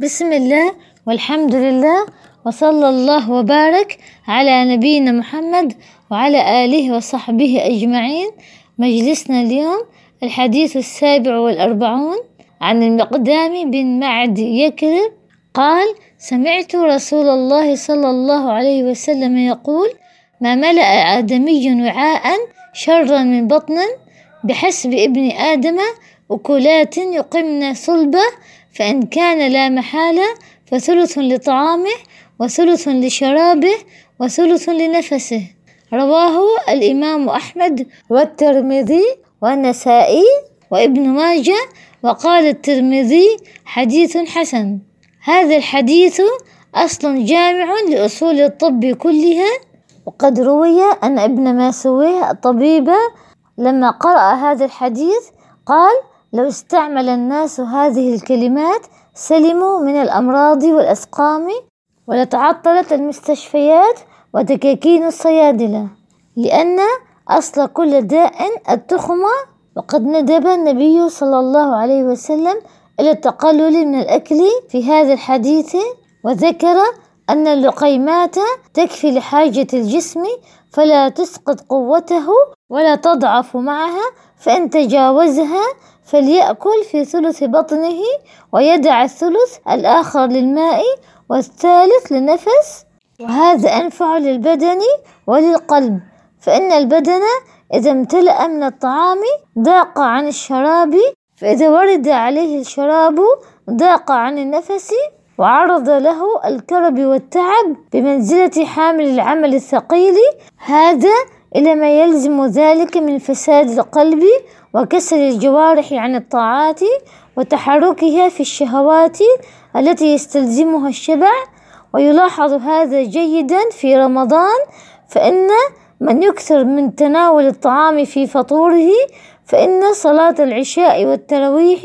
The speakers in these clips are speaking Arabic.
بسم الله والحمد لله وصلى الله وبارك على نبينا محمد وعلى آله وصحبه أجمعين. مجلسنا اليوم الحديث السابع والأربعون عن المقدام بن معد يكرب قال سمعت رسول الله صلى الله عليه وسلم يقول ما ملأ آدمي وعاء شرا من بطن بحسب ابن آدم أكلات يقمن صلبة فإن كان لا محالة فثلث لطعامه وثلث لشرابه وثلث لنفسه. رواه الإمام أحمد والترمذي والنسائي وابن ماجه وقال الترمذي حديث حسن. هذا الحديث أصل جامع لأصول الطب كلها وقد روي أن ابن ماسويه الطبيب لما قرأ هذا الحديث قال لو استعمل الناس هذه الكلمات سلموا من الأمراض والأسقام ولتعطلت المستشفيات ودكاكين الصيادلة لأن أصل كل داء التخمة وقد ندب النبي صلى الله عليه وسلم إلى التقلل من الأكل في هذا الحديث وذكر أن اللقيمات تكفي لحاجة الجسم فلا تسقط قوته ولا تضعف معها فإن تجاوزها فليأكل في ثلث بطنه ويدع الثلث الآخر للماء والثالث للنفس. وهذا أنفع للبدن وللقلب فإن البدن إذا امتلأ من الطعام ضاق عن الشراب فإذا ورد عليه الشراب ضاق عن النفس وعرض له الكرب والتعب بمنزلة حامل العمل الثقيل. هذا إلى ما يلزم ذلك من فساد القلب وكسر الجوارح عن الطاعات وتحركها في الشهوات التي يستلزمها الشبع. ويلاحظ هذا جيدا في رمضان فإن من يكثر من تناول الطعام في فطوره فإن صلاة العشاء والتراويح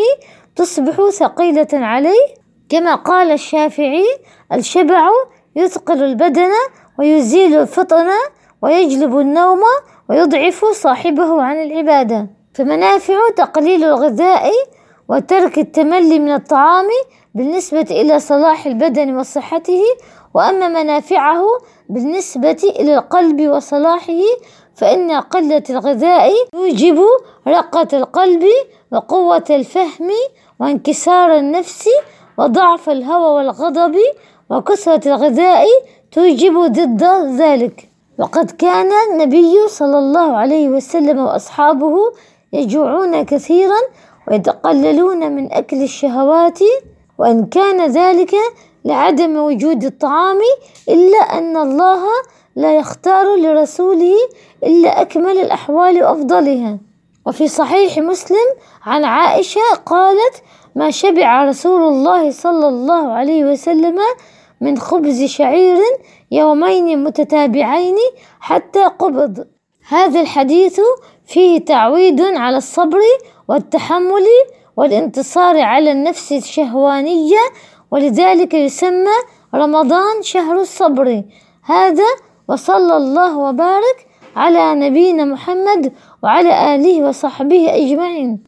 تصبح ثقيلة عليه. كما قال الشافعي الشبع يثقل البدن ويزيل الفطن ويجلب النوم ويضعف صاحبه عن العبادة. فمنافع تقليل الغذاء وترك التملي من الطعام بالنسبة إلى صلاح البدن وصحته وأما منافعه بالنسبة إلى القلب وصلاحه فإن قلة الغذاء توجب رقة القلب وقوة الفهم وانكسار النفس وضعف الهوى والغضب وكثرة الغذاء توجب ضد ذلك. وقد كان النبي صلى الله عليه وسلم وأصحابه يجوعون كثيرا ويتقللون من أكل الشهوات وإن كان ذلك لعدم وجود الطعام إلا أن الله لا يختار لرسوله إلا أكمل الأحوال وأفضلها. وفي صحيح مسلم عن عائشة قالت ما شبع رسول الله صلى الله عليه وسلم من خبز شعير يومين متتابعين حتى قبض. هذا الحديث فيه تعويد على الصبر والتحمل والانتصار على النفس الشهوانية ولذلك يسمى رمضان شهر الصبر. هذا وصلى الله وبارك على نبينا محمد وعلى آله وصحبه أجمعين.